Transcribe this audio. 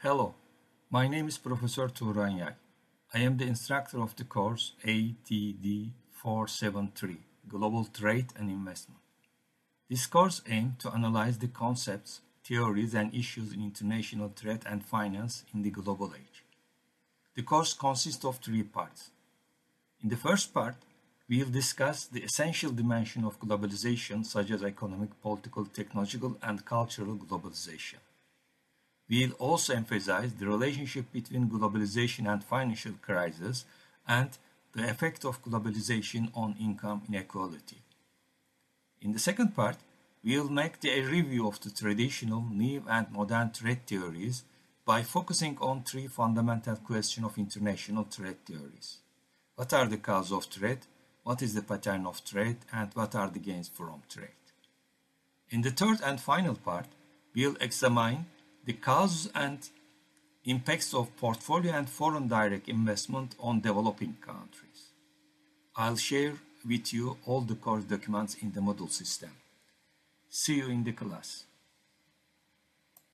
Hello, my name is Professor Turan. I am the instructor of the course ATD 473 Global Trade and Investment. This course aims to analyze the concepts, theories, and issues in international trade and finance in the global age. The course consists of three parts. In the first part, we will discuss the essential dimension of globalization such as economic, political, technological, and cultural globalization. We will also emphasize the relationship between globalization and financial crisis and the effect of globalization on income inequality. In the second part, we will make a review of the traditional, new, and modern trade theories by focusing on three fundamental questions of international trade theories. What are the causes of trade? what is the pattern of trade, and what are the gains from trade. In the third and final part, we'll examine the causes and impacts of portfolio and foreign direct investment on developing countries. I'll share with you all the course documents in the Moodle system. See you in the class.